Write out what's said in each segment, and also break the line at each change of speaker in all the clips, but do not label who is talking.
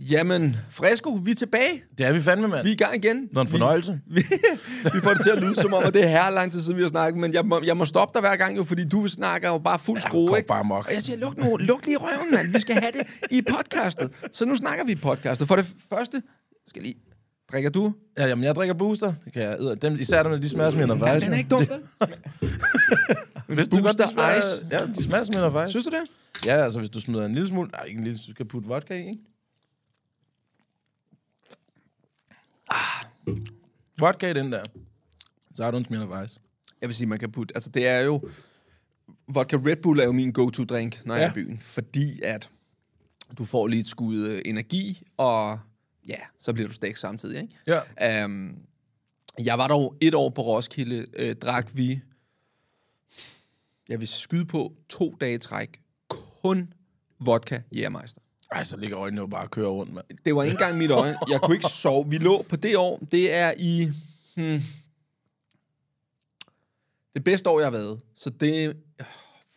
Jamen, Fresco, vi er tilbage.
Det er vi fandme, mand.
Vi er i gang igen.
Var en fornøjelse.
Vi, vi, vi får det til at lyde som om, at det er her lang tid siden, vi har snakket, men jeg må, jeg må stoppe dig hver gang, jo, fordi du snakker jo bare fuld skrue, ikke?
bare amok.
Og jeg siger, luk nu, luk lige røven, mand. Vi skal have det i podcastet. Så nu snakker vi i podcastet. For det første, skal lige... Drikker du?
Ja, jamen, jeg drikker booster. Det kan jeg, dem, især dem, de smager som en undervejs.
Den er ikke dum?
Hvis du godt, de smager,
Ice.
Ja, de smager som en.
Synes du det?
Ja, altså hvis du smider en lille smule... Nej, ikke en lille, du skal putte vodka i, ikke? Vodka i den der. Så en smirnoff ice.
Jeg vil sige, man kan putte... Altså, det er jo... Vodka Red Bull er jo min go-to-drink, når ja. jeg er i byen. Fordi at du får lige et skud øh, energi, og ja, så bliver du stæk samtidig, ikke?
Ja.
Um, jeg var dog et år på Roskilde, øh, drak vi, jeg vil skyde på to dage træk, kun vodka Jægermeister.
Ej, så ligger øjnene jo bare og kører rundt, mand.
Det var ikke engang mit øje. Jeg kunne ikke sove. Vi lå på det år. Det er i... Hmm, det bedste år, jeg har været. Så det... Oh,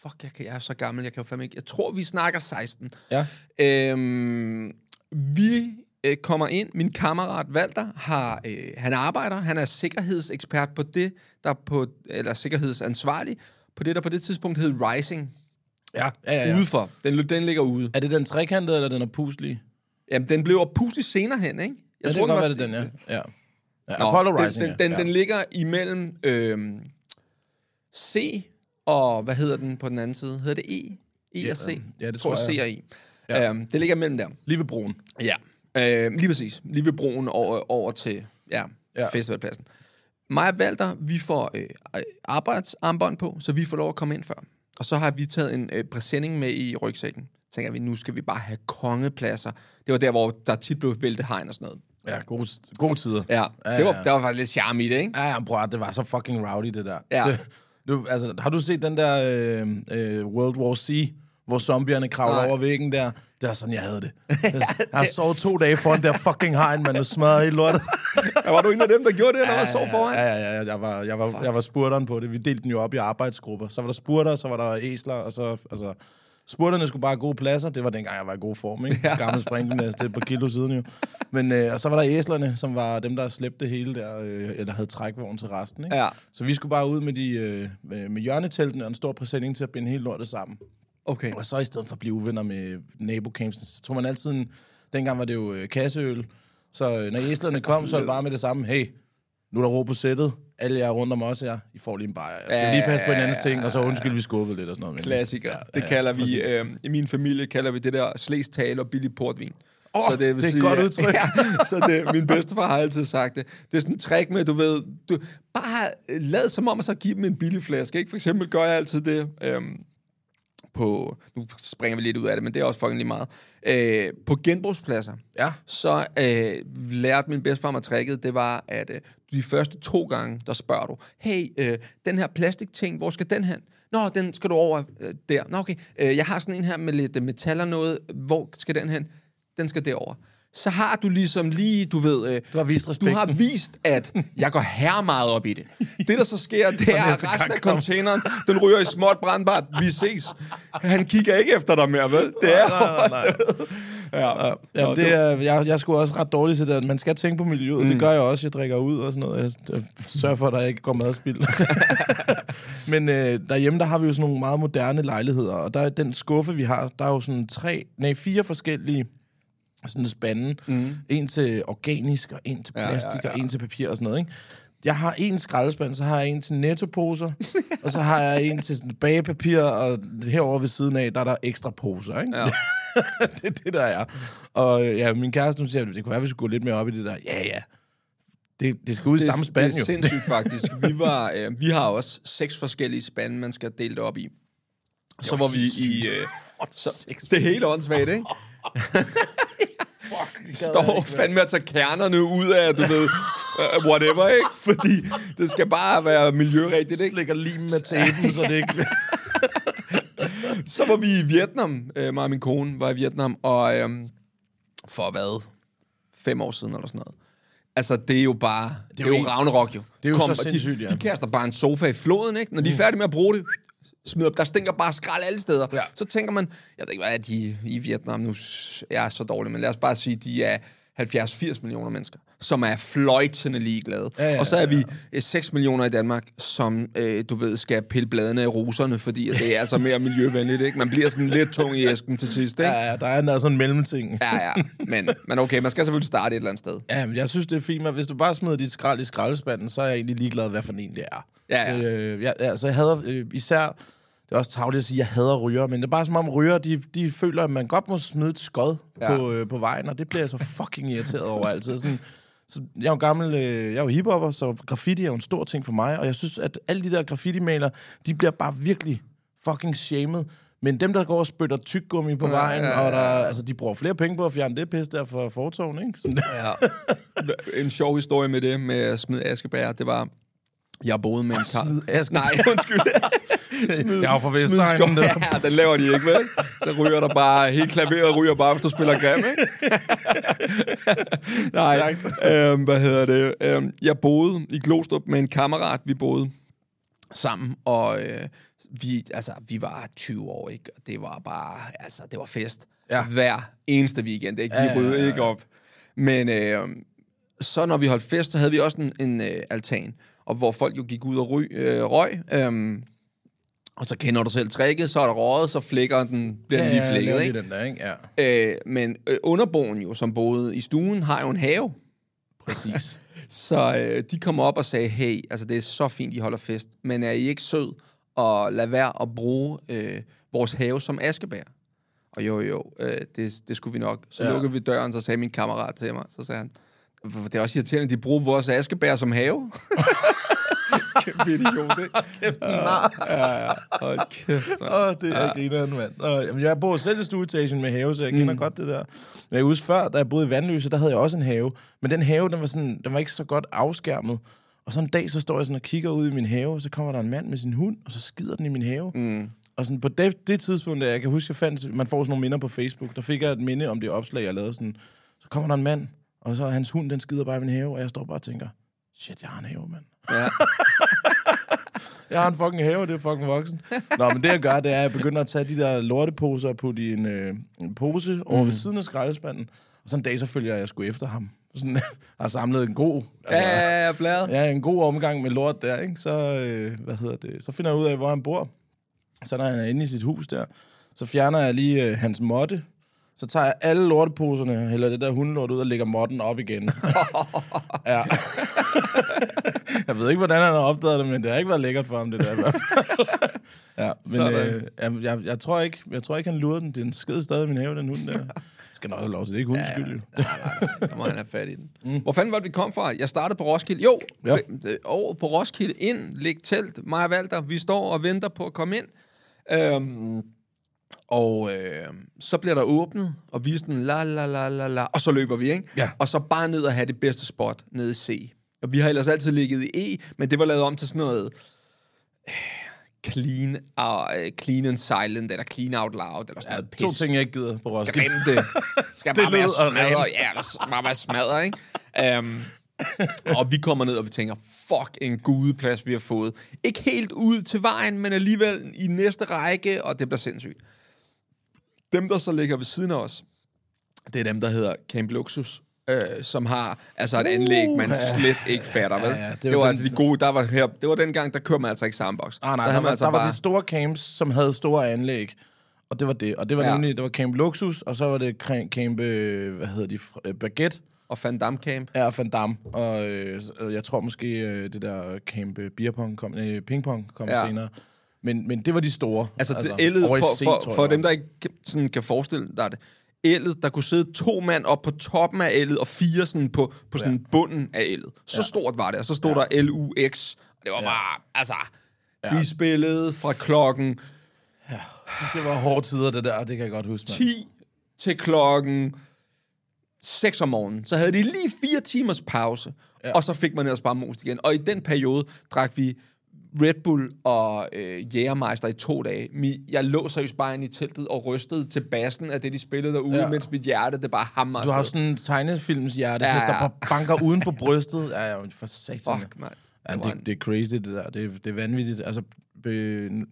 fuck, jeg, kan, jeg er så gammel. Jeg kan jo fandme ikke... Jeg tror, vi snakker 16.
Ja.
Øhm, vi øh, kommer ind. Min kammerat Walter har... Øh, han arbejder. Han er sikkerhedsekspert på det, der på... Eller sikkerhedsansvarlig på det, der på det tidspunkt hed Rising.
Ja, ja, ja. ja.
Udefor. Den, den ligger ude.
Er det den trekantede, eller den er puslig?
Jamen, den blev puslig senere hen, ikke?
Ja, det kan godt være, det den, ja. ja. ja
Nå,
Apollo
den,
Rising,
den, den,
ja.
den ligger imellem øhm, C og, hvad hedder den på den anden side? Hedder det E? E
Ja,
og C?
øhm, ja, det
tror
tror
jeg.
jeg.
C og E.
Ja.
Øhm, det ligger mellem der.
Lige ved broen.
Ja. Øh, lige præcis. Lige ved broen over, over til ja,
Ja.
festivalpladsen. Mig og Walter, vi får øh, arbejdsarmbånd på, så vi får lov at komme ind før. Og så har vi taget en øh, præsending med i rygsækken. Så tænker vi, nu skal vi bare have kongepladser. Det var der, hvor der tit blev væltet hegn og sådan noget.
Ja, gode, gode tider.
Ja,
Ja,
det var,
ja.
der var faktisk lidt charme i det, ikke?
Ja, ja, bror, det var så fucking rowdy, det der.
Ja.
Det, du, altså, har du set den der øh, øh, World War C, hvor zombierne kravler
Nej.
over væggen der? Det er sådan, jeg havde det. Jeg, jeg har sovet to dage foran der fucking hegn, man, og smadret i lortet.
Ja, var du en af dem, der gjorde det, når jeg sov foran?
Ja, ja, ja, jeg var, jeg var, jeg var spurteren på det. Vi delte den jo op i arbejdsgrupper. Så var der spurter, så var der æsler, og så... Altså, Spurterne skulle bare have gode pladser. Det var dengang, jeg var i god form, ikke? Ja. Gammel springgymnast, det er par kilo siden jo. Men, øh, og så var der æslerne, som var dem, der slæbte det hele der, øh, eller havde trækvogn til resten, ikke?
Ja.
Så vi skulle bare ud med, de, øh, med, med hjørnetelten og en stor præsending til at binde hele lortet sammen.
Okay.
Og så i stedet for at blive uvenner med nabocampsen, så tog man altid en... Dengang var det jo øh, kasseøl. Så øh, når æslerne kom, så var det bare med det samme. Hey, nu er der ro på sættet. Alle jer rundt om os her. I får lige en bajer. Jeg skal
Ja,
lige passe på
ja,
hinandens
ja,
ting, og så undskyld, vi skubbede lidt og sådan noget.
Klassiker.
Ja,
det
ja,
kalder vi,
præcis.
øh, i min familie kalder vi det der slæstale og billig portvin.
Åh, det er et godt udtryk.
Ja, så det, min bedstefar har altid sagt det. Det er sådan en trick med, du ved, du, bare øh, lad som om, at så give dem en billig flaske. Ikke? For eksempel gør jeg altid det øhm, på, nu springer vi lidt ud af det, men det er også fucking lige meget. Øh, på genbrugspladser,
Ja.
så øh, lærte min bedstefar mig tricket, det var, at øh, de første to gange, der spørger du, hey, øh, den her plastikting, hvor skal den hen? Nå, den skal du over øh, der. Nå, okay. Øh, jeg har sådan en her med lidt øh, metal og noget. Hvor skal den hen? Den skal derover. Så har du ligesom lige, du ved... Øh,
Du har vist
Du
respekten.
har vist, at jeg går her meget op i det. Det, der så sker, det er, at resten af containeren, den ryger i småt brandbart. Vi ses. Han kigger ikke efter dig mere, vel? Det er
nej, nej, nej.
overstået. Ja.
Ja,
Nå,
det er, jeg, jeg sgu også ret dårlig til det. Man skal tænke på miljøet. Mm. Det gør jeg også. Jeg drikker ud og sådan noget. Jeg, jeg sørger for, at der ikke går madspild. Men øh, derhjemme, der har vi jo sådan nogle meget moderne lejligheder. Og der er den skuffe, vi har, der er jo sådan tre, nej, fire forskellige sådan spande. Mm. En til organisk, og en til
Ja, ja,
plastik,
ja.
og en til papir og sådan noget, ikke? Jeg har en skraldespand, så har jeg en til nettoposer, og så har jeg en til sådan bagepapir, og herover ved siden af, der er der ekstra poser, ikke?
Ja.
det er det, der er. Og ja, min kæreste, hun siger, det kunne være, at vi skulle gå lidt mere op i det der. Ja, ja. Det, det skal ud i samme spand,
det er
jo.
sindssygt, faktisk. Vi, var, øh, vi har også seks forskellige spande, man skal dele det op i. Så var vi i... Øh, så, det er helt åndssvagt, ikke? Står fandme at tage kernerne ud af, du ved, uh, whatever, ikke? Fordi det skal bare være miljørigtigt, ikke?
Slikker lim med tapen, så det ikke...
Så var vi i Vietnam, øh, mig og min kone var i Vietnam, og øhm, for hvad? Fem år siden eller sådan noget. Altså, det er jo bare... Det er jo,
jo
Ragnarok, jo.
det er jo så
og
sindssygt,
de,
ja.
de kaster bare en sofa i floden, ikke? Når de er færdige med at bruge det, smider op. Der stinker bare skrald alle steder.
Ja.
Så tænker man, jeg ved ikke, hvad er de i Vietnam nu? Jeg er så dårlig, men lad os bare sige, de er 70-80 millioner mennesker, som er fløjtende ligeglade.
Ja, ja,
og så er vi øh, 6 millioner i Danmark, som, øh, du ved, skal pille bladene af roserne, fordi det er altså mere miljøvenligt, ikke? Man bliver sådan lidt tung i æsken til sidst, ikke?
Ja, ja, der er en, sådan en mellemting.
Ja, ja. Men, men okay, man skal selvfølgelig starte et eller andet sted.
Ja, men jeg synes, det er fint, men hvis du bare smider dit skrald i skraldespanden, så er jeg egentlig ligeglad, hvad for en det er.
Ja,
Så,
ja.
øh, jeg, altså, jeg hader øh, især... Det er også tavligt at sige, at jeg hader ryger, men det er bare som om ryger, de, de føler, at man godt må smide et skod
Ja.
ja. på, øh, på vejen, og det bliver jeg så fucking irriteret over altid. Sådan, så jeg er jo gammel, øh, jeg er jo hiphopper, så graffiti er jo en stor ting for mig, og jeg synes, at alle de der graffiti-maler, de bliver bare virkelig fucking shamed. Men dem, der går og spytter tyggegummi på vejen,
ja, ja.
og der, altså, de bruger flere penge på at fjerne det pis der for fortoven, ikke? Sådan,
Ja. En sjov historie med det, med at smide askebær, det var, jeg boede med en kar...
smide askebær.
Nej, undskyld. Smid,
Jeg er fra Vestegnen, der.
Ja, den laver de ikke, vel? Så ryger der bare, helt klaveret ryger bare, hvis du spiller grim, ikke? Nej, øhm, hvad hedder det? Øhm, jeg boede i Glostrup med en kammerat, vi boede sammen, og øh, vi, altså, vi var 20 år, ikke? Og det var bare, altså, det var fest.
Ja.
Hver eneste weekend, ikke? Vi
Ja, ja,
ryddede
ja,
ikke op. Men øh, så når vi holdt fest, så havde vi også en, en øh, altan, og hvor folk jo gik ud og ry, øh, røg. Øh, og så kender du selv tricket, så er der røget, så flækker den, bliver den lige flækket, ikke?
den der, ikke? Ja,
Øh, men øh, underboen jo, som boede i stuen, har jo en have.
præcis.
Så øh, de kom op og sagde, hey, altså det er så fint, I holder fest, men er I ikke sød og lad være at bruge øh, vores have som askebær? Og jo, jo, øh, det, det skulle vi nok. Så ja.
Ja.
lukkede vi døren, så sagde min kammerat til mig, så sagde han, "For det er også irriterende, at de bruger vores askebær som have. Kæmpe idiot, ikke?
Kæft, nar.
Ja, ja. Hold kæft.
Åh, det er ja. grineren, mand. Jamen, jeg bor selv i stueetagen med have, så jeg kender mm. godt det der. Men jeg husker før, da jeg boede i Vandløse, der havde jeg også en have. Men den have, den var, sådan, den var ikke så godt afskærmet. Og så en dag, så står jeg sådan og kigger ud i min have, og så kommer der en mand med sin hund, og så skider den i min have. Mm. Og sådan på det, det tidspunkt, jeg kan huske, jeg fandt, man får sådan nogle minder på Facebook, der fik jeg et minde om det opslag, jeg lavede sådan. Så kommer der en mand, og så hans hund, den skider bare i min have, og jeg står bare og tænker, shit, jeg har en have, mand.
Ja.
Jeg har en fucking have, det er fucking voksen. Nå, men det jeg gør, det er, at jeg begynder at tage de der lorteposer og putte i en, øh, en pose over ved siden af skraldespanden. Og så en dag, så følger jeg sgu efter ham. Sådan, har samlet en god...
Ja, ja, ja, bladet.
ja, en god omgang med lort der, ikke? Så, øh, hvad hedder det? Så finder jeg ud af, hvor han bor. Så når han er inde i sit hus der, så fjerner jeg lige øh, hans måtte. Så tager jeg alle lorteposerne, hælder det der hundelort ud og lægger måtten op igen. ja. jeg ved ikke, hvordan han har opdaget det, men det har ikke været lækkert for ham, det der. i hvert fald. ja, men
Sådan.
øh, jeg, jeg, jeg, tror ikke, jeg tror ikke, han lurede den. Den sked stadig i min have, den hund der. Skal nok have lov til det. er ikke hundens skyld, jo.
Nej, nej, nej. Der må han have fat i den. Mm. Hvor fanden var det, vi kom fra? Jeg startede på Roskilde. Jo,
Ja.
ja. over på Roskilde ind, læg telt, mig og Walter. Vi står og venter på at komme ind. Øhm, og øh, så bliver der åbnet, og vi er sådan la la la la la, og så løber vi, ikke?
Ja.
Og så bare ned og have det bedste spot nede i C. Og vi har ellers altid ligget i E, men det var lavet om til sådan noget øh, clean, uh, clean and silent, eller clean out loud, eller sådan noget
To
pis.
ting, jeg ikke gider på Roskilde.
Det. Skal bare være smadret. Ja, bare være smadret, ikke? Um, og vi kommer ned, og vi tænker, fuck, en gudeplads, vi har fået. Ikke helt ud til vejen, men alligevel i næste række, og det bliver sindssygt. Dem, der så ligger ved siden af os, Det er dem, der hedder Camp Luxus. Øh, som har altså et anlæg, man slet ikke fatter, vel?
ja, det
det,
var
var
den-
altså de gode, der var her, det var den gang, der kørte man altså ikke sandbox.
Ah, nej,
der
der, var,
altså
der var
bare,
de store camps, som havde store anlæg. Og det var det. Og det var
Ja.
ja. nemlig, det var Camp Luxus, og så var det Camp, øh, hvad hedder de, øh, Baguette,
og Van Damme Camp.
Ja, Van Damme. Og øh, jeg tror måske, øh, det der camp øh, beerpong kom, øh, pingpong kom
Ja.
ja. senere. Men, men det var de store.
Altså, altså ældet, for,
C,
for, for
det
dem, der ikke kan- sådan kan forestille dig det, ældet, der kunne sidde to mand op på toppen af ældet, og fire sådan på, på sådan ja. bunden af ældet. Så ja. stort var det, og så stod ja. der LUX, og det var ja. bare, altså, ja. de spillede fra klokken
Det var hårde tider, det der. Det kan jeg godt huske. mand.
10 til klokken 6 om morgenen. Så havde de lige fire timers pause, ja. og så fik man ellers bare most igen. Og i den periode drak vi Red Bull og øh, Jægermeister i to dage. Mi- Jeg lå seriøst bare inde i teltet og rystede til bassen af det, de spillede derude, ja. Mens mit hjerte, det bare hammer
Du har sådan en tegnefilms hjerte,
Ja,
ja, ja. der bare banker uden på brystet. Ja, ja, for satan.
Fuck, mand.
Ja,
Det
det, er crazy, det der. Det, er- det er vanvittigt. Altså,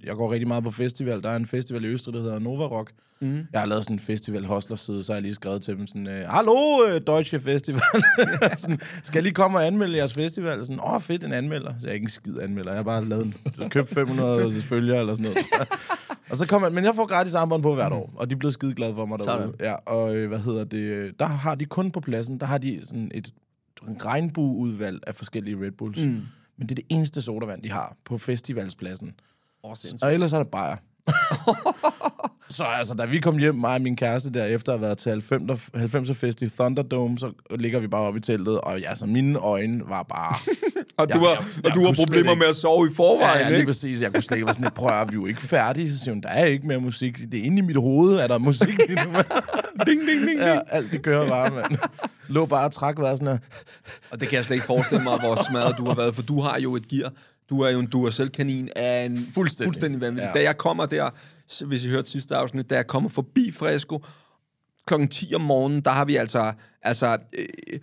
jeg går rigtig meget på festival. Der er en festival i Østrig, der hedder Nova Rock. Mm. Jeg har lavet sådan en festival hostlerside, så har jeg lige skrevet til dem sådan, øh, Hallo, øh, Deutsche Festival. sådan, skal jeg lige komme og anmelde jeres festival? Sådan, åh, fedt, en anmelder. Så jeg er ikke en skid anmelder. Jeg har bare lavet en, købt 500 følgere eller sådan noget. jeg. og så kommer men jeg får gratis armbånd på hvert år, og de er blevet skide glade for mig derude.
Sådan.
Ja, og øh, hvad hedder det? Der har de kun på pladsen, der har de sådan et regnbueudvalg af forskellige Red Bulls. Mm. Men det er det eneste sodavand, de har på festivalspladsen.
Sindssygt.
Og ellers er det bajer. så altså, da vi kom hjem, mig og min kæreste der, efter at have været til 90'er 90'er fest i Thunderdome, så ligger vi bare oppe i teltet, og ja, så mine øjne var bare...
Og du
Ja,
har,
jeg-
og
jeg
du har
kunne slet
problemer
ikke-
med at sove i forvejen,
Ja, ja, lige
ikke?
præcis. Jeg kunne slet ikke være sådan prøv at vi er jo ikke færdige. Så siger hun, der er ikke mere musik. Det er inde i mit hoved, er der musik nu.
ding, ding, ding,
ja, alt det kører bare, mand. Lå bare og træk vejret sådan her.
Og det kan jeg slet ikke forestille mig, hvor smadret du har været, for du har jo et gear. Du er jo en Duracell-kanin af en
Fuldstændig.
fuldstændig vanvittig.
Ja.
Da jeg kommer der, hvis I hørte sidste afsnit, da jeg kommer forbi Fresco, klokken 10 om morgenen, der har vi altså, altså øh,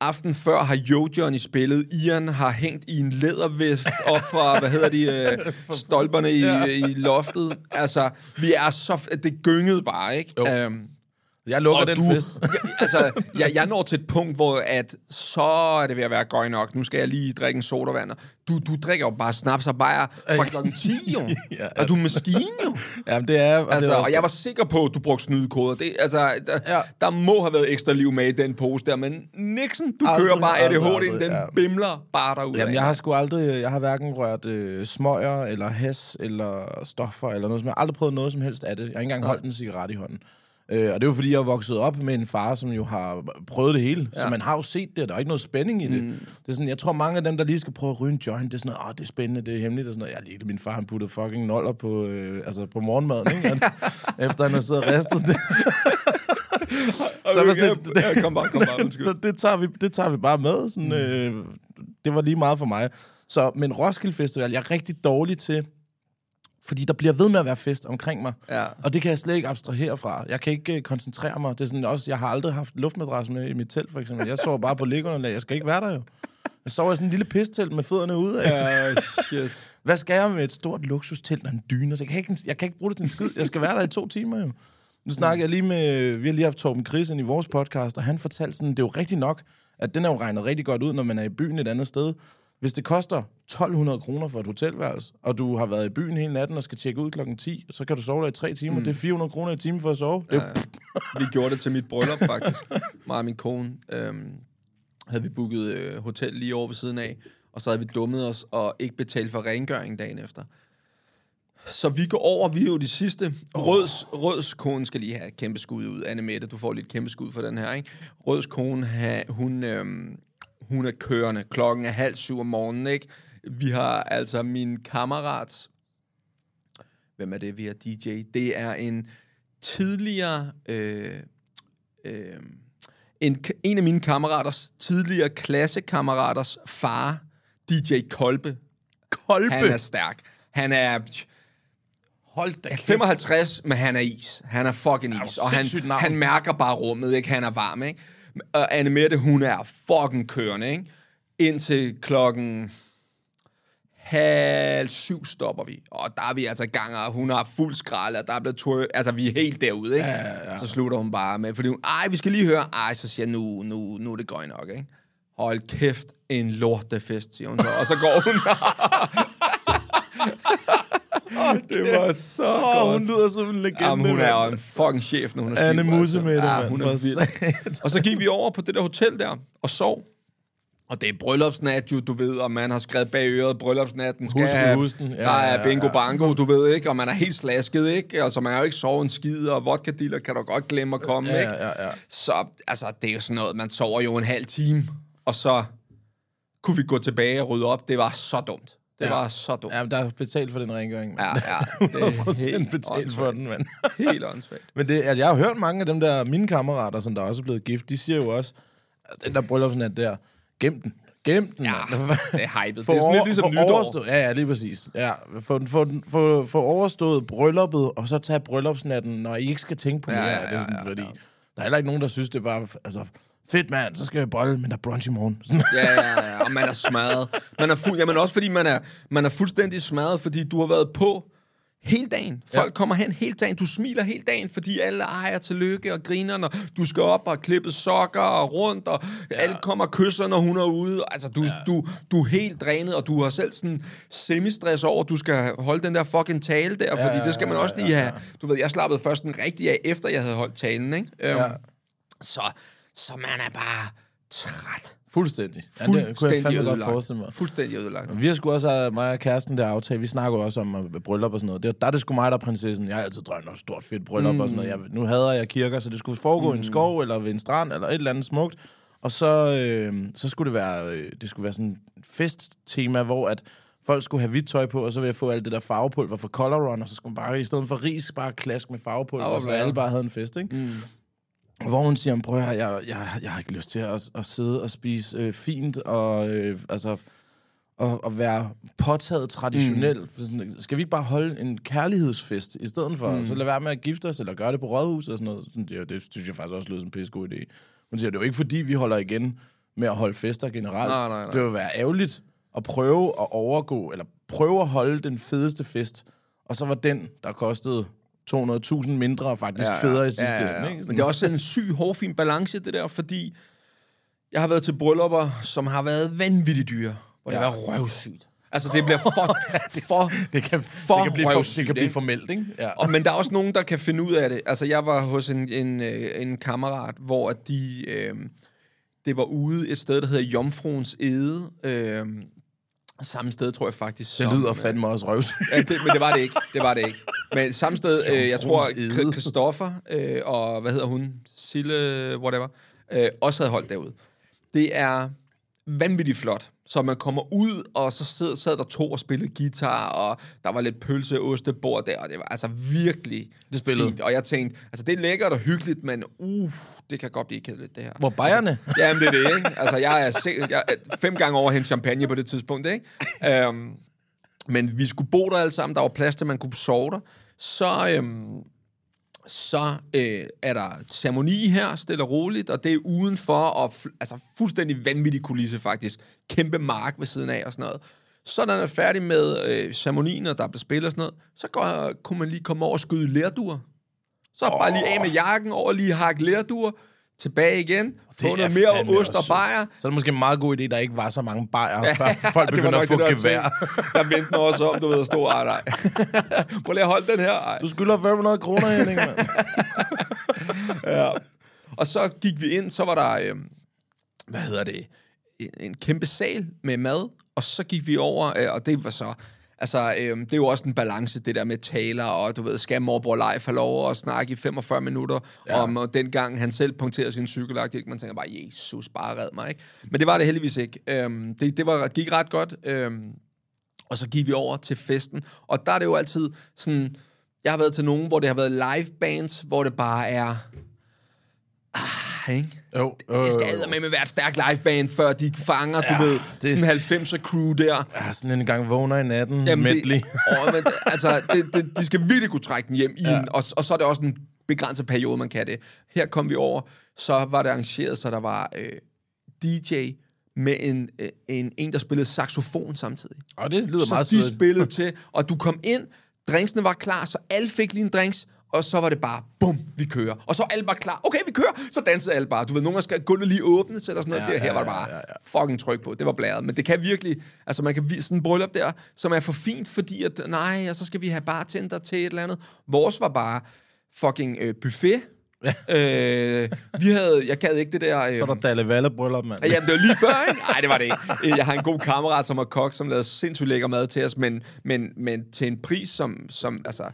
aften før har Yo Johnny spillet, Ian har hængt i en lædervest op fra, hvad hedder de, øh, stolperne i,
Ja.
i loftet. Altså, vi er så, det gyngede bare, ikke?
Jo.
Øhm,
Jeg lukker
og
den
du,
fest.
jeg, altså, jeg, jeg når til et punkt, hvor at, så er det ved at være gøj nok. Nu skal jeg lige drikke en sodavand. Du, du drikker jo bare snaps og bajer fra klokken 10, jo.
Ja,
og du er maskine, jo.
Jamen, det er... Og
Altså,
det er,
og jeg var sikker på, at du brugte snydekoder. Det, altså, der, ja. Der må have været ekstra liv med i den pose der, men Nixon, du
Aldrig,
kører bare ADHD'en, den
ja.
bimler bare derud.
Jamen, jeg har sgu aldrig... Jeg har hverken rørt øh, smøger, eller has, eller stoffer, eller noget som Jeg har aldrig prøvet noget som helst af det. Jeg har ikke engang holdt en cigaret i hånden. Øh, og det er jo fordi, jeg er vokset op med en far, som jo har prøvet det hele. Ja. Så man har jo set det, og der er ikke noget spænding i det. Mm. det er sådan, jeg tror, mange af dem, der lige skal prøve at ryge en joint, det er sådan noget, det er spændende, det er hemmeligt, og sådan noget. Jeg lige min far, han puttede fucking noller på, øh, altså på morgenmaden, ikke? Han, efter han har siddet og ristet det. så var sådan lidt-
ja, kom bare, kom bare.
Så det tager vi, det tager vi bare med. Sådan, øh, det var lige meget for mig. Så, men Roskilde Festival, jeg er rigtig dårlig til, fordi der bliver ved med at være fest omkring mig.
Ja.
Og det kan jeg slet ikke abstrahere fra. Jeg kan ikke øh, koncentrere mig. Det er sådan også, jeg har aldrig haft luftmadras med i mit telt, for eksempel. Jeg sover bare på liggeunderlag. Jeg skal ikke være der jo. Jeg sover i sådan en lille pistelt med fødderne ude af.
Ja, shit.
Hvad skal jeg med et stort lukstelt og en dyne? Så jeg, kan ikke, jeg kan ikke bruge det til en skid. Jeg skal være der i to timer jo. Nu snakker jeg lige med... Vi har lige haft Torben Krisen i vores podcast, og han fortalte sådan, det er jo rigtigt nok, at den er jo regnet rigtig godt ud, når man er i byen et andet sted. Hvis det koster 1200 kroner for et hotelværelse, og du har været i byen hele natten og skal tjekke ud klokken 10, så kan du sove der i tre timer. Mm. Det er 400 kroner i timen for at sove. Det er jo,
Vi gjorde det til mit bryllup, faktisk. Mig og min kone øhm, havde vi booket øh, hotel lige over ved siden af, og så havde vi dummet os og ikke betalt for rengøring dagen efter. Så vi går over, vi er jo de sidste. Røds, Røds kone skal lige have et kæmpe skud ud. Anne Mette, du får lige et kæmpe skud for den her, ikke? Røds kone, ha, hun, øhm, hun er kørende. Klokken er halv syv om morgenen, ikke? Vi har altså min kammerats... Hvem er det, vi har DJ? Det er en tidligere... Øh, øh, en, en af mine kammeraters, tidligere klassekammeraters far, DJ Kolbe.
kolbe.
Han er stærk. Han er
Hold da kæft.
55, men han er is. Han er fucking is. Og han,
navn.
han mærker bare rummet, ikke? Han er varm, ikke? Og Anne Mette, hun er fucking kørende, ikke? Indtil klokken Halv syv stopper vi, og der er vi altså gang, og hun har fuld skrald, og der er blevet twer- altså vi er helt derude, ikke? Ja, ja, ja. Så slutter hun bare med, fordi hun, ej, vi skal lige høre, ej, så siger jeg, nu, nu, nu er det gøj nok, ikke? Hold kæft, en lortefest, siger hun så, og så går hun. det var så
Åh,
godt.
hun lyder som en legende.
Jamen, hun er jo en fucking chef, når hun er
Anne Musse med det,
ja, hun er vild. Og så gik vi over på det der hotel der, og sov. Og det er bryllupsnat, jo, du ved, og man har skrevet bag øret, bryllupsnatten skal
Husk
have,
husk den. Ja,
der er bingo bango, du ved ikke, og man er helt slasket, ikke? Altså, man har jo ikke sovet en skid, og vodka dealer kan du godt glemme at komme,
Ja,
ikke?
ja, ja.
Så, altså, det er jo sådan noget, man sover jo en halv time, og så kunne vi gå tilbage og rydde op. Det var så dumt. Det
Ja.
var så dumt.
Ja, der er betalt for den rengøring.
Ja, ja. Det er
100%
helt
betalt for
åndssvagt.
den, mand.
Helt åndssvagt.
Men det, altså, jeg har hørt mange af dem der, mine kammerater, som der også er blevet gift, de siger jo også, at den der bryllupsnat der, gem den. Gem den,
Ja,
mand.
det er hypet.
For
Det er sådan lidt ligesom
for
nytår.
Overstået, ja, ja, lige præcis. Ja, for, for, for, for overstået brylluppet, og så tage bryllupsnatten, når I ikke skal tænke på
Ja,
mere
ja,
af det.
ja,
Sådan,
ja,
fordi
ja.
der er heller ikke nogen, der synes, det er bare... Altså, fedt mand, så skal jeg brylde, men der er brunch i morgen.
Ja, ja, ja, og man er smadret. Man er fuld, jamen også fordi man er, man er fuldstændig smadret, fordi du har været på hele dagen. Folk ja. kommer hen hele dagen. Du smiler hele dagen, fordi alle ejer til lykke og griner, når du skal op og klippe sokker og rundt, og ja. alle kommer og kysser, når hun er ude. Altså, du, ja. du, du er helt drænet, og du har selv sådan semi-stress over, at du skal holde den der fucking tale der, fordi
ja,
det skal man
ja,
også lige have. Du ved, jeg slappede først den rigtige af, efter jeg havde holdt talen, ikke? Øhm,
Ja.
så, så man er bare træt.
Fuldstændig. Ja, det kunne jeg
Fuldstændig
godt forestille mig.
Fuldstændig ødelagt.
Vi har sgu også, uh, mig og kæresten der aftale, vi snakker også om uh, bryllup og sådan noget. Det, der er det sgu mig, der er prinsessen. Jeg har altid drømt om et stort fedt bryllup mm. og sådan noget. Jeg, nu hader jeg kirker, så det skulle foregå mm. i en skov eller ved en strand eller et eller andet smukt. Og så, øh, så skulle det være, øh, det skulle være sådan et festtema, hvor at folk skulle have hvidt tøj på, og så ville jeg få alt det der farvepulver fra Color Run, og så skulle man bare, i stedet for ris, bare klask med farvepulver, oh, så
hvor
alle bare havde en fest, ikke? Mm. Hvor hun siger, prøv at høre, jeg, jeg, jeg har ikke lyst til at, at sidde og spise øh, fint, og øh, altså og, og være påtaget traditionel. Mm. Sådan, skal vi ikke bare holde en kærlighedsfest i stedet for? Mm. Så lad være med at gifte os, eller gøre det på rådhuset og sådan noget. Sådan, det, det synes jeg faktisk også lyder som en pissegod idé. Hun siger, det er jo ikke fordi, vi holder igen med at holde fester generelt.
Nej, nej, nej.
Det vil være ærgerligt at prøve at overgå, eller prøve at holde den fedeste fest, og så var den, der kostede 200.000 mindre, faktisk ja, ja. federe i sidste ende. Ikke?
Men det er også en syg, hårfin balance, det der, fordi jeg har været til bryllupper, som har været vanvittigt dyre, hvor ja. det har været røvsygt. Altså, det bliver for, for,
det kan,
for
det kan blive, for,
røvsygt,
det kan blive formelt, ikke? Ja.
Og, men der er også nogen, der kan finde ud af det. Altså, jeg var hos en, en, øh, en kammerat, hvor at de... Øh, det var ude et sted, der hedder Jomfruens Ede. Øh, samme sted, tror jeg faktisk.
Det
som,
lyder
øh,
fandme også røvsygt.
Ja, det, men det var det ikke. Det var det ikke. Men samme sted, øh, jeg tror,
Jomfruens Ede.
Kri- Christoffer øh, og, hvad hedder hun, Sille, whatever, øh, også havde holdt derude. Det er vanvittigt flot. Så man kommer ud, og så sad, sad der to og spillede guitar, og der var lidt pølse, ostebord der, og det var altså virkelig
Det spillede.
fint. Og jeg tænkte, altså det er lækkert og hyggeligt, men uh, det kan godt blive kedeligt, det her.
Hvor bajerne?
Jamen, det er det, ikke? Altså, jeg er, se- jeg er fem gange over hente champagne på det tidspunkt, ikke? Um, men vi skulle bo der alle sammen. Der var plads til, man kunne sove der. Så, øhm, så øh, er der ceremoni her, stille og roligt, og det er udenfor, og fu- altså fuldstændig vanvittig kulisse faktisk. Kæmpe mark ved siden af og sådan noget. Så når man er færdig med øh, ceremonien, og der bliver spillet og sådan noget, så går, kunne man lige komme over og skyde lærduer. Så oh. bare lige af med jakken over, lige hakke lærduer, tilbage igen, få noget mere ost og bajer.
Så er det måske en meget god idé, der ikke var så mange bajer, før folk begynder at få gevær.
Der vendte mig også om, du ved, at stå, ej, nej. Prøv lige at holde den her, ej.
Du skylder 500 kroner, Henning, mand.
Ja. Og så gik vi ind, så var der, øh, hvad hedder det, en, en kæmpe sal med mad, og så gik vi over, øh, og det var så, altså, øh, det er jo også en balance, det der med taler, og du ved, skal morbror Leif have lov at snakke i 45 minutter, ja. om og dengang han selv punkterede sin cykelagt, man tænker bare, Jesus, bare red mig, ikke? Men det var det heldigvis ikke. Øh, det, det var, gik ret godt, øh, og så gik vi over til festen, og der er det jo altid sådan, jeg har været til nogen, hvor det har været live bands, hvor det bare er, ah, ikke?
Jo, øh,
Det skal med med være et stærkt liveband, før de fanger, ja, du ved,
det
sådan en 90'er crew der.
Ja, sådan en gang vågner i natten,
Jamen,
medley.
det, åh, men, altså, det, det, de skal virkelig kunne trække den hjem i ja. en, og, og så er det også en begrænset periode, man kan det. Her kom vi over, så var det arrangeret, så der var øh, DJ med en, øh, en, en, der spillede saxofon samtidig.
Og det lyder
Så
meget
de
sødt.
spillede til, og du kom ind, drinksene var klar, så alle fik lige en drinks, og så var det bare, bum, vi kører. Og så var alle bare klar, okay, vi kører, så dansede alle bare. Du ved, nogle gange skal gulvet lige åbnes, eller sådan noget.
Ja,
der, her
ja,
var det bare
ja, ja,
fucking tryk på. Det var blæret. Men det kan virkelig, altså man kan sådan en bryllup der, som er for fint, fordi at, nej, og så skal vi have bartender til et eller andet. Vores var bare fucking øh, buffet. øh, vi havde, jeg gad ikke det der... Øh,
Så er der Dalle Valle bryllup, mand.
Ja, det var lige før, ikke? Nej, det var det ikke. Jeg har en god kammerat, som er kok, som lavede sindssygt lækker mad til os, men, men, men til en pris, som, som altså,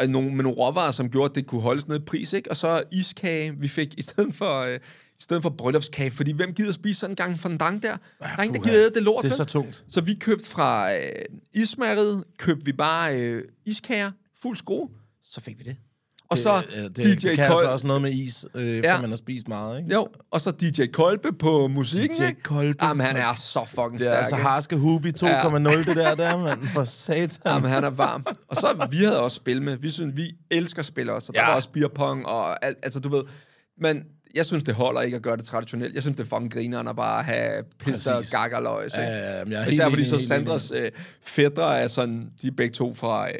øh, nogle, med nogle råvarer, som gjorde, at det kunne holdes ned i pris, ikke? Og så iskage, vi fik i stedet for... Øh, i stedet for bryllupskage, fordi hvem gider spise sådan en gang fondant der? Der er ingen, der gider det lort,
Det er så tungt.
Så vi købte fra øh, ismærket, købte vi bare øh, iskager, fuld skrue, så fik vi det. Og så
det, det,
DJ
det kan altså
Kold,
også noget med is, øh, efter
Ja.
man har spist meget, ikke?
jo, og så DJ Kolbe på musikken.
DJ? Kolbe.
Jamen, han er så fucking
Det
stærk.
er altså harske Hubi 2,0, det der der, mand. For satan.
Jamen, han er varm. Og så vi havde også spil med. Vi synes, vi elsker spil også. Så der
Ja.
var også beer pong og alt. Altså, du ved... Men jeg synes, det holder ikke at gøre det traditionelt. Jeg synes, det er fucking grineren at bare have pizza og gakkerløg.
Ja, ja, ja,
Især fordi så Sandras øh, fædre er sådan... De er begge to fra... Øh,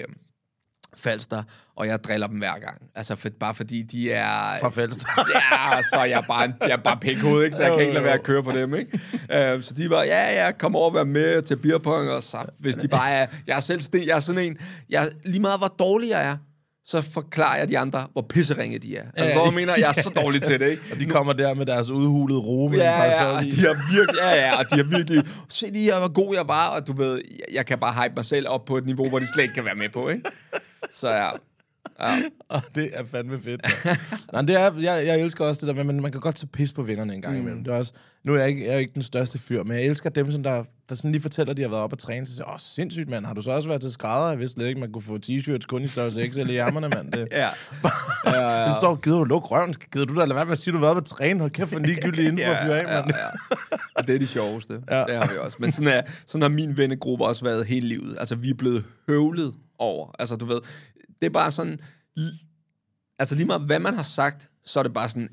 Falster, og jeg driller dem hver gang. Altså, for, bare fordi de er...
Fra Falster.
ja, så er jeg bare, en, jeg er bare pikhoved, ikke? Så jeg kan ikke lade være at køre på dem, ikke? Uh, så de var, ja, ja, kom over og vær med til beerpong, og så, hvis de bare er... Jeg er selv sten, jeg er sådan en... Jeg, lige meget, hvor dårlig jeg er, så forklarer jeg de andre, hvor pisseringe de er. Altså,
Ja.
mener, jeg er så dårlig til det, ikke?
Og de kommer der med deres udhulede ro med
Ja, ja, og de har virkelig, ja, ja, og de har virkelig, se lige, hvor god jeg var, og du ved, jeg, jeg kan bare hype mig selv op på et niveau, hvor de slet ikke kan være med på, ikke? Så ja, ja.
Og det er fandme fedt. Nej, det er, jeg, jeg elsker også det der med, men man kan godt tage pis på vennerne en gang imellem. Det er også, nu er jeg, ikke, jeg er ikke den største fyr, men jeg elsker dem, som der, der sådan lige fortæller, at de har været op og træne. Så siger, åh, oh, sindssygt, mand. Har du så også været til skrædder? Jeg vidste slet ikke, man kunne få t-shirts kun i størrelse XL i ærmerne, mand. Det,
ja. ja, ja.
det står, gider du lukke røven? Gider du da lade være med at sige, du har været på træne? Hold kæft for ligegyldig info at fyre af, mand.
Ja, ja. Og det er de sjoveste.
Ja.
Ja. Det har vi også. Men sådan, er, sådan har min vennegruppe også været hele livet. Altså, vi er blevet høvlet over. Altså, du ved, det er bare sådan... Altså, lige meget hvad man har sagt, så er det bare sådan...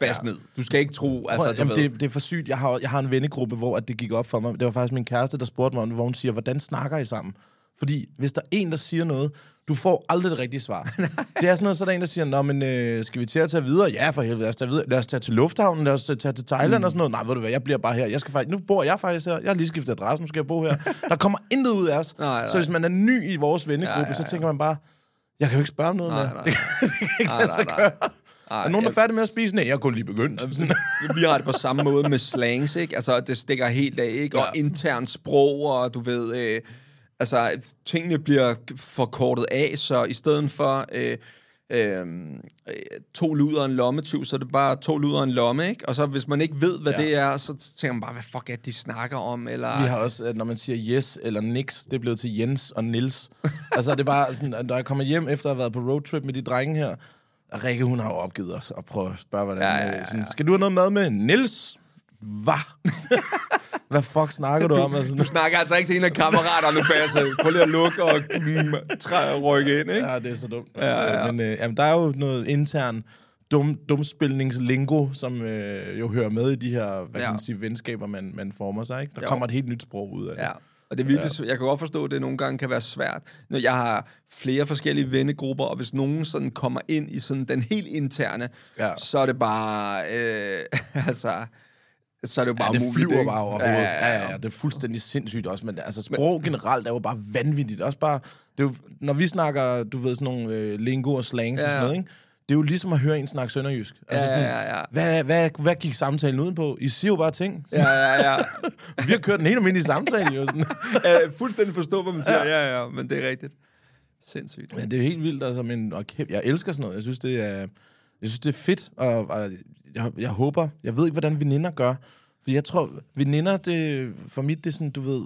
Bas ned. Du skal ikke tro, altså,
Prøv,
du
jamen,
ved...
det, det er for sygt. Jeg har, jeg har en vennegruppe, hvor at det gik op for mig. Det var faktisk min kæreste, der spurgte mig hvor hun siger, hvordan snakker I sammen? Fordi hvis der er en, der siger noget, du får aldrig det rigtige svar. det er sådan noget, så er der en, der siger, Nå, men øh, skal vi til at tage videre? Ja, for helvede, lad os tage, videre. Lad os tage til lufthavnen, lad os tage til Thailand mm. og sådan noget. Nej, ved du hvad, jeg bliver bare her. Jeg skal faktisk, nu bor jeg faktisk her. Jeg har lige skiftet adresse, nu skal jeg bo her. Der kommer intet ud af os.
Nej, nej.
Så hvis man er ny i vores vennegruppe, ja, ja, ja. så tænker man bare, jeg kan jo ikke spørge om noget
Nej,
mere.
nej.
Det kan ikke
Nej, nej, nej. Ej,
Er nogen, der er færdig med at spise? Nej, jeg er kun lige begyndt.
Vi har det på samme måde med slangs, ikke? Altså, det stikker helt af, ikke? Og
Ja.
intern sprog, og du ved... Øh, altså, tingene bliver forkortet af, så i stedet for... Øh, øh, to luder en lommetyv, så er det bare to luder en lomme, ikke? Og så hvis man ikke ved, hvad
Ja.
det er, så tænker man bare, hvad fuck er det, de snakker om, eller...
Vi har også, at når man siger yes eller nix, det er blevet til Jens og Nils. altså, det er bare sådan, at når jeg kommer hjem efter at have været på roadtrip med de drenge her, og Rikke, hun har jo opgivet os og prøve at spørge, hvordan...
Ja, ja, ja,
øh, Sådan,
ja.
skal du have noget mad med? Nils? Hvad? Hvad fuck snakker du om? Altså,
Du snakker altså ikke til en af kammeraterne, Basse. Prøv lige at lukke og mm, træ, rykke ind, ikke?
ja, det er så dumt.
Ja, ja.
Men øh, jamen, der er jo noget intern dum, dumspilningslingo, som øh, jo hører med i de her hvad
Ja.
kan man sige, venskaber, man, man former sig. Ikke? Der
Jo.
kommer et helt nyt sprog ud af det.
Ja, og det er virkelig, ja. jeg kan godt forstå, at det nogle gange kan være svært. Når jeg har flere forskellige vennegrupper, og hvis nogen sådan kommer ind i sådan den helt interne,
ja.
så er det bare, øh, altså, så er det jo bare
Ja, det
umuligt,
flyver
ikke?
bare over hovedet. Ja, ja, ja. Det er fuldstændig sindssygt også. Men altså, sprog generelt er jo bare vanvittigt. Også bare, det er jo, når vi snakker, du ved, sådan nogle øh, lingo og slangs ja, og
Ja,
sådan
ja.
noget, ikke? Det er jo ligesom at høre en snakke sønderjysk. Altså
Ja,
sådan,
ja, ja.
Hvad, hvad, hvad gik samtalen ud på? I siger jo bare ting.
Ja, ja, ja.
Vi har kørt en helt almindelig samtale, jo. Sådan.
Jeg fuldstændig forstå, hvad man siger. Ja, ja, men det er rigtigt. Sindssygt.
Men det er helt vildt, altså. Men, og kæft, jeg elsker sådan noget. Jeg synes, det er, jeg synes, det er fedt, og, og jeg, jeg håber, jeg ved ikke, hvordan veninder gør. For jeg tror, veninder, det, for mit, det er sådan, du ved,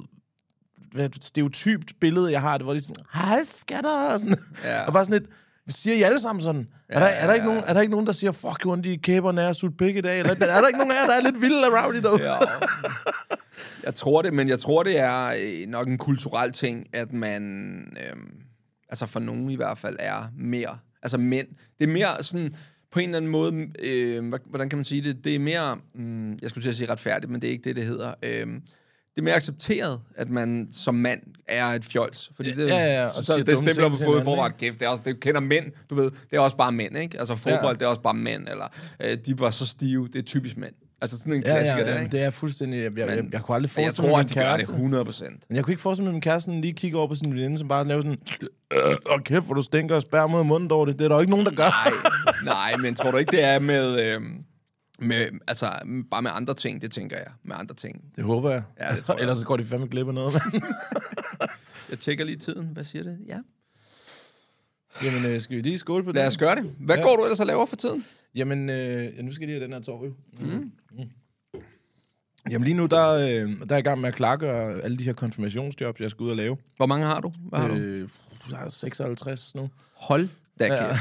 et stereotypt billede, jeg har det, hvor de er sådan, hej skatter, og sådan.
Ja.
Og bare sådan lidt, siger I alle sammen sådan? Ja, er, der, er, der ikke nogen, er der ikke nogen, der siger, fuck, jo, de kæberne er sut pik i dag? Eller, er der ikke nogen af jer, der er lidt vilde og rowdy dog?
Ja. Jeg tror det, men jeg tror, det er øh, nok en kulturel ting, at man, øh, altså for nogen i hvert fald, er mere, altså mænd, det er mere sådan, på en eller anden måde, øh, hvordan kan man sige det, det er mere, mm, jeg skulle til at sige retfærdigt, men det er ikke det, det hedder. Øh, det er mere accepteret, at man som mand er et fjols. Fordi det,
Ja, ja, ja, og
så, det stempler på
hinanden,
forvejen. Kæft, det, er også, det kender mænd, du ved. Det er også bare mænd, ikke? Altså fodbold,
Ja.
det er også bare mænd. Eller øh, de var så stive, det er typisk mænd. Altså sådan en
Ja,
klassiker
ja,
der,
ja,
ikke?
det er fuldstændig... Jeg, jeg, jeg, jeg kunne aldrig
jeg
forestille
tror,
mig,
at de gør det
kæreste...
100 procent.
Men jeg kunne ikke forestille mig, at min kæreste sådan lige kigger over på sin veninde, som bare laver sådan... Øh, og kæft, hvor du stinker og spærrer mod munden over det. Det er der jo ikke nogen, der gør.
Nej, nej, men tror du ikke, det er med... Øh, med, altså, bare med andre ting, det tænker jeg. Med andre ting.
Det håber jeg.
Ja, det tror jeg.
Ellers så går de fandme glip af noget, mand.
Jeg tjekker lige tiden. Hvad siger det? Ja.
Jamen, øh, skal vi lige skåle på det?
Lad os gøre det. Hvad
Ja.
går du ellers og laver for tiden?
Jamen, øh, ja, nu skal jeg lige have den her tår, jo. Mm. Jamen lige nu, der, øh, der er jeg i gang med at klargøre alle de her konfirmationsjobs, jeg skal ud og lave.
Hvor mange har du? Hvad har du?
Øh, jeg er 56 nu.
Hold da
Ja.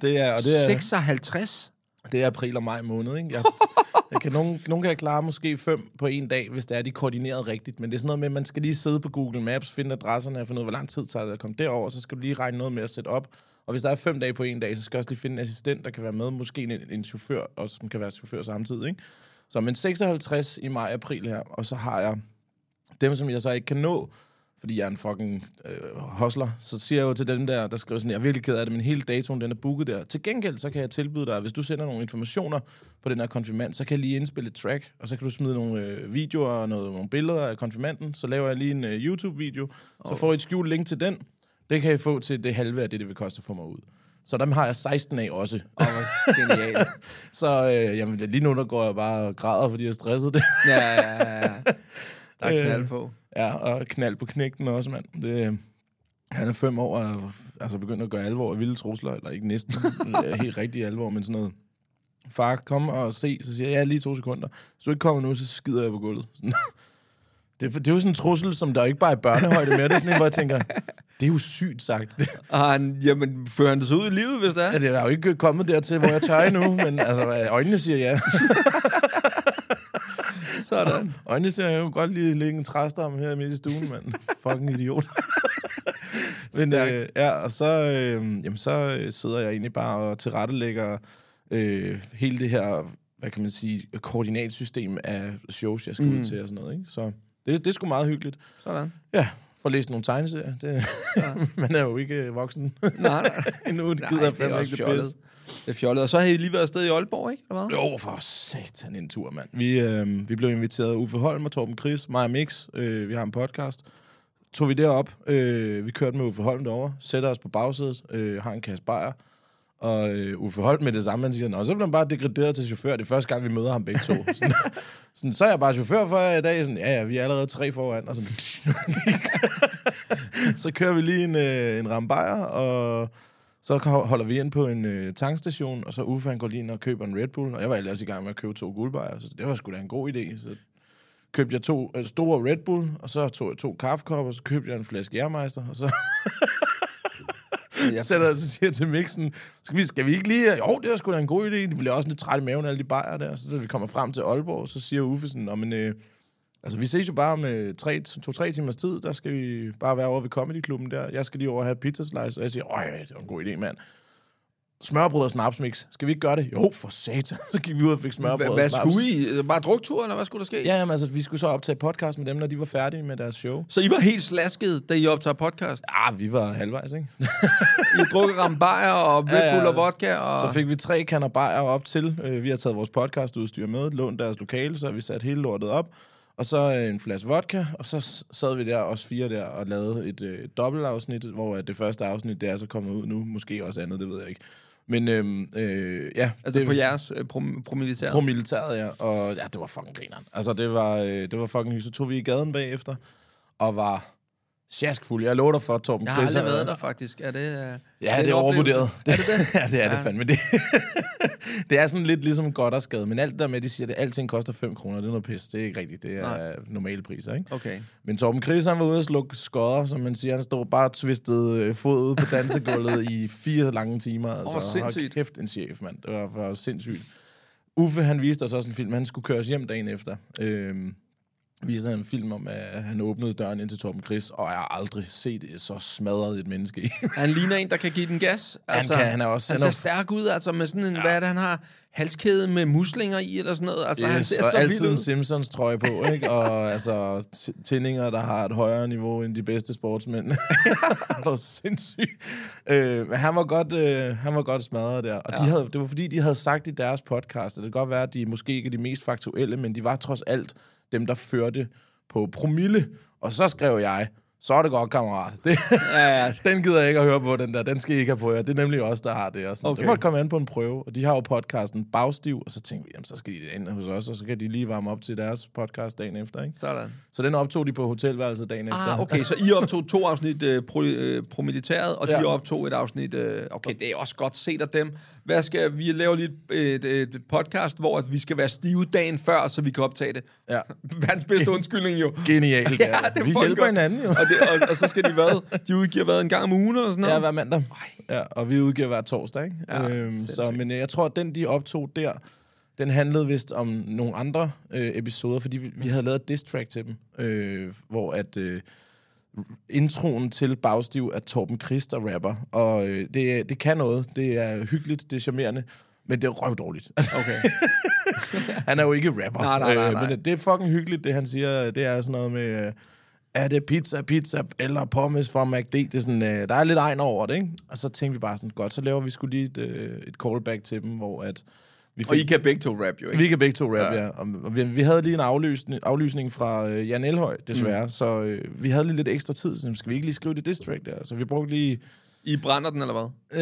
Det er, og det er,
56?
det er april og maj måned, ikke? Jeg, jeg kan, nogen, nogen kan jeg klare måske fem på en dag, hvis det er, de er koordineret rigtigt. Men det er sådan noget med, at man skal lige sidde på Google Maps, finde adresserne og finde ud af, hvor lang tid tager det at komme derover, så skal du lige regne noget med at sætte op. Og hvis der er fem dage på en dag, så skal jeg også lige finde en assistent, der kan være med, måske en, en chauffør, og som kan være chauffør samtidig, ikke? Så men 56 i maj-april her, og så har jeg dem, som jeg så ikke kan nå, fordi jeg er en fucking øh, hustler, så siger jeg jo til dem der, der skriver sådan, jeg er virkelig ked af det, men hele datoen, den er booket der. Til gengæld, så kan jeg tilbyde dig, hvis du sender nogle informationer på den her konfirmand, så kan jeg lige indspille et track, og så kan du smide nogle øh, videoer og noget, nogle billeder af konfirmanden, så laver jeg lige en øh, YouTube-video, så får I et skjult link til den. Det kan I få til det halve af det, det vil koste få mig ud. Så dem har jeg 16 af også.
Åh, hvor genialt.
Så øh, jamen, lige nu der går jeg bare og græder, fordi jeg er stresset det.
Ja, ja, ja, ja. Der er knald på.
Ja, og knald på knægten også, mand. Det, han er fem år og altså begyndt at gøre alvor af vilde trusler, eller ikke næsten øh, helt rigtig alvor, men sådan noget. Far, kom og se, så siger jeg, ja, lige to sekunder. Hvis du ikke kommer nu, så skider jeg på gulvet. Sådan. Det, det er jo sådan en trussel, som der ikke bare er børnehøjde med. Det er sådan en, hvor jeg tænker, det er jo sygt sagt.
Og han, jamen, fører han det så ud i livet, hvis det er?
ja, det er jo ikke kommet dertil, hvor jeg tør endnu, men altså, øjnene siger ja.
Sådan.
Øjnene siger, jeg vil godt lige lægge en træstamme her midt i stuen, mand. Fucking idiot. Men, øh, ja, og så, øh, jamen, så øh, sidder jeg egentlig bare og tilrettelægger øh, hele det her, hvad kan man sige, koordinatsystem af shows, jeg skal mm. ud til og sådan noget. Ikke? Så det, det er sgu meget hyggeligt.
Sådan.
Ja, for at læse nogle tegneserier. Det, man er jo ikke øh, voksen
Nej, nej.
endnu. Det
Nej,
gider jeg
det er
ikke det
fjollet.
pisse.
Det er fjollet. Og så har I lige været afsted i Aalborg, ikke? Eller hvad?
Jo, for satan en tur, mand. Vi, øh, vi blev inviteret af Uffe Holm og Torben Chris, mig og Mix. Øh, vi har en podcast. Tog vi derop. Øh, vi kørte med Uffe Holm derover. Sætter os på bagsædet. Øh, har en kasse bajer. Og øh, Uffe Holm med det samme, han siger, Nå, så bliver han bare degraderet til chauffør. Det er første gang, vi møder ham begge to. sådan, sådan, så er jeg bare chauffør for jer i dag. Sådan, ja, ja, vi er allerede tre foran. Og sådan, så kører vi lige en, øh, en rambajer, og så holder vi ind på en øh, tankstation, og så Uffe han går lige ind og køber en Red Bull, og jeg var ellers i gang med at købe to guldbajer, så det var sgu da en god idé. Så købte jeg to øh, store Red Bull, og så tog jeg to kaffekopper, og så købte jeg en flaske Jærmeister, og så
Ja.
sætter og siger til mixen, skal vi, skal vi ikke lige... Jo, det er sgu da en god idé. Det bliver også lidt træt i maven, alle de bajer der. Så da vi kommer frem til Aalborg, så siger Uffe sådan, men, øh, altså, vi ses jo bare om øh, tre, to-tre timers tid. Der skal vi bare være over ved Comedy-klubben der. Jeg skal lige over og have pizza slice. Og jeg siger, øj, det var en god idé, mand. Smørbrød og snapsmix. Skal vi ikke gøre det? Jo, for satan. Så gik vi ud og fik smørbrød
Hvad,
og
hvad
snaps.
skulle I? Bare druktur, eller hvad skulle der ske?
Ja, jamen, altså, vi skulle så optage podcast med dem, når de var færdige med deres show.
Så I var helt slasket, da I optager podcast?
Ah, vi var halvvejs, ikke?
I drukker rambajer og Red Bull
Ja, ja.
og vodka? Og...
Så fik vi tre kander bajer op til. Øh, vi har taget vores podcastudstyr med, lånt deres lokale, så vi sat hele lortet op. Og så øh, en flaske vodka, og så sad vi der, os fire der, og lavede et øh, dobbeltafsnit, hvor øh, det første afsnit, det er så kommet ud nu. Måske også andet, det ved jeg ikke. Men øhm, øh, ja,
Altså
det,
på jeres øh, prom- promilitæret?
Pro militæret, ja. Og ja, det var fucking grineren. Altså, det var, øh, det var fucking hyggeligt. Så tog vi i gaden bagefter, og var sjaskfuld. Jeg lover dig for, Torben
Jeg har
Chris,
aldrig været der, faktisk. Er det, uh,
Ja,
en
det er
oplevelse?
overvurderet. Det,
Er det det?
ja, det er det
Ja.
fandme. Det, det er sådan lidt ligesom godt og skade, men alt det der med, de siger, at alting koster 5 kroner, det er noget pis. Det er ikke rigtigt. Det er
Nej.
normale priser, ikke?
Okay.
Men Torben Chris, han var ude og slukke skodder, som man siger. Han stod bare tvistet øh, fod ude på dansegulvet i fire lange timer. Altså,
hvor sindssygt.
Kæft en chef, mand. Det var for sindssygt. Uffe, han viste os også en film, han skulle køres hjem dagen efter. Øhm, viste han en film om, at han åbnede døren ind til Torben Chris, og jeg har aldrig set så smadret et menneske i.
Han ligner en, der kan give den gas. Altså,
kan, han er også-
Han
han
ser stærk ud, altså med sådan en, ja. hvad er det, han har? Halskæde med muslinger i, eller sådan noget. Altså, han
Yes,
ser
og
så
altid en. Simpsons trøje på, ikke? Og altså tændinger, der har et højere niveau end de bedste sportsmænd. det var sindssygt. Øh, men han var godt, øh, han var godt smadret der. Og ja. de havde, det var fordi, de havde sagt i deres podcast, at det kan godt være, at de måske ikke er de mest faktuelle, men de var trods alt dem, der førte på promille. Og så skrev jeg, så er det godt, kammerat. Det,
Ja, ja.
den gider jeg ikke at høre på, den der. Den skal I ikke have på jer. Det er nemlig os, der har det. Og sådan.
Okay.
Det måtte komme an på en prøve. Og de har jo podcasten Bagstiv, og så tænkte vi, jamen, så skal de ind hos os, og så kan de lige varme op til deres podcast dagen efter. Ikke?
Sådan.
Så den optog de på hotelværelset dagen efter.
Ah, okay, så I optog to afsnit øh, pro, øh, promilitæret, og. Ja. de optog et afsnit... Øh, okay, det er også godt set af dem. Hvad skal vi laver lige et, et, et podcast, hvor at vi skal være stive dagen før, så vi kan optage det.
Ja.
Verdens bedste undskyldning jo.
Genialt.
Ja, det
vi hjælper
godt.
hinanden jo.
Og, det, og, og, så skal de hvad? De udgiver hvad, en gang om ugen eller sådan noget?
Ja, hver mandag. Ja, og vi udgiver hver torsdag, ikke?
Ja,
øhm, så, men øh, jeg tror, at den, de optog der, den handlede vist om nogle andre øh, episoder, fordi vi, vi havde lavet et diss track til dem, øh, hvor at øh, introen til Bagstiv er Torben Christ, der rapper, og øh, det, det kan noget, det er hyggeligt, det er charmerende, men det er røvdårligt.
Okay.
han er jo ikke rapper,
Nej, nej, nej,
øh,
nej.
men det er fucking hyggeligt, det han siger, det er sådan noget med... Øh, er det pizza, pizza eller pommes fra McD? Det er sådan, øh, der er lidt egen over det, ikke? Og så tænkte vi bare sådan, godt, så laver vi skulle lige et, øh, et callback til dem, hvor at vi
Og I kan begge to rap jo, ikke?
vi kan begge to rap,
Ja.
ja. Og, vi, vi havde lige en aflysning, aflysning fra øh, Jan Elhøj, desværre, mm. så øh, vi havde lige lidt ekstra tid, så skal vi ikke lige skrive det district der? Så vi brugte lige...
I brænder den, eller hvad?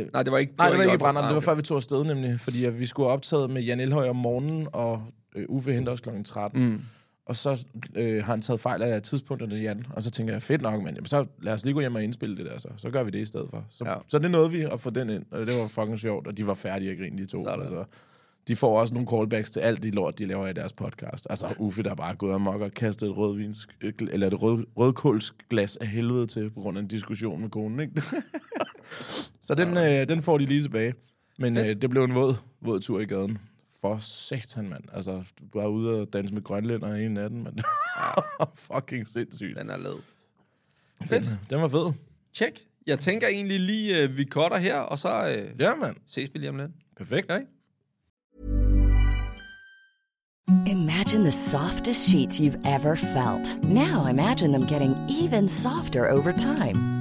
Øh,
Nej, det var ikke...
Nej, det var ikke i brænderen.
Ah,
Det var før vi tog afsted nemlig, fordi at vi skulle have optaget med Jan Elhøj om morgenen, og øh, Uffe henter os kl. 13. Mm. Og så øh, har han taget fejl af tidspunkterne, Jan. Og så tænker jeg, fedt nok, men jamen, så lad os lige gå hjem og indspille det der, så, så gør vi det i stedet for. Så, Ja. så det nåede vi at få den ind, og det var fucking sjovt, og de var færdige at grine, de to.
Sådan.
Altså, de får også nogle callbacks til alt de lort, de laver i deres podcast. Altså Uffe, der bare er gået amok og kastet et rødvins, eller et rød, rødkålsglas af helvede til, på grund af en diskussion med konen, ikke? så den, øh, den får de lige tilbage. Men øh, det blev en våd, våd tur i gaden. For satan, mand. Altså, du var ude og danse med grønlænder hele natten, mand. Fucking sindssygt.
Den er led.
Den, den var fed.
Tjek. Jeg tænker egentlig lige, øh, vi cutter her, og så øh,
Ja, mand.
ses vi lige om lidt.
Perfekt.
Ja.
Imagine the softest sheets you've ever felt. Now imagine them getting even softer over time.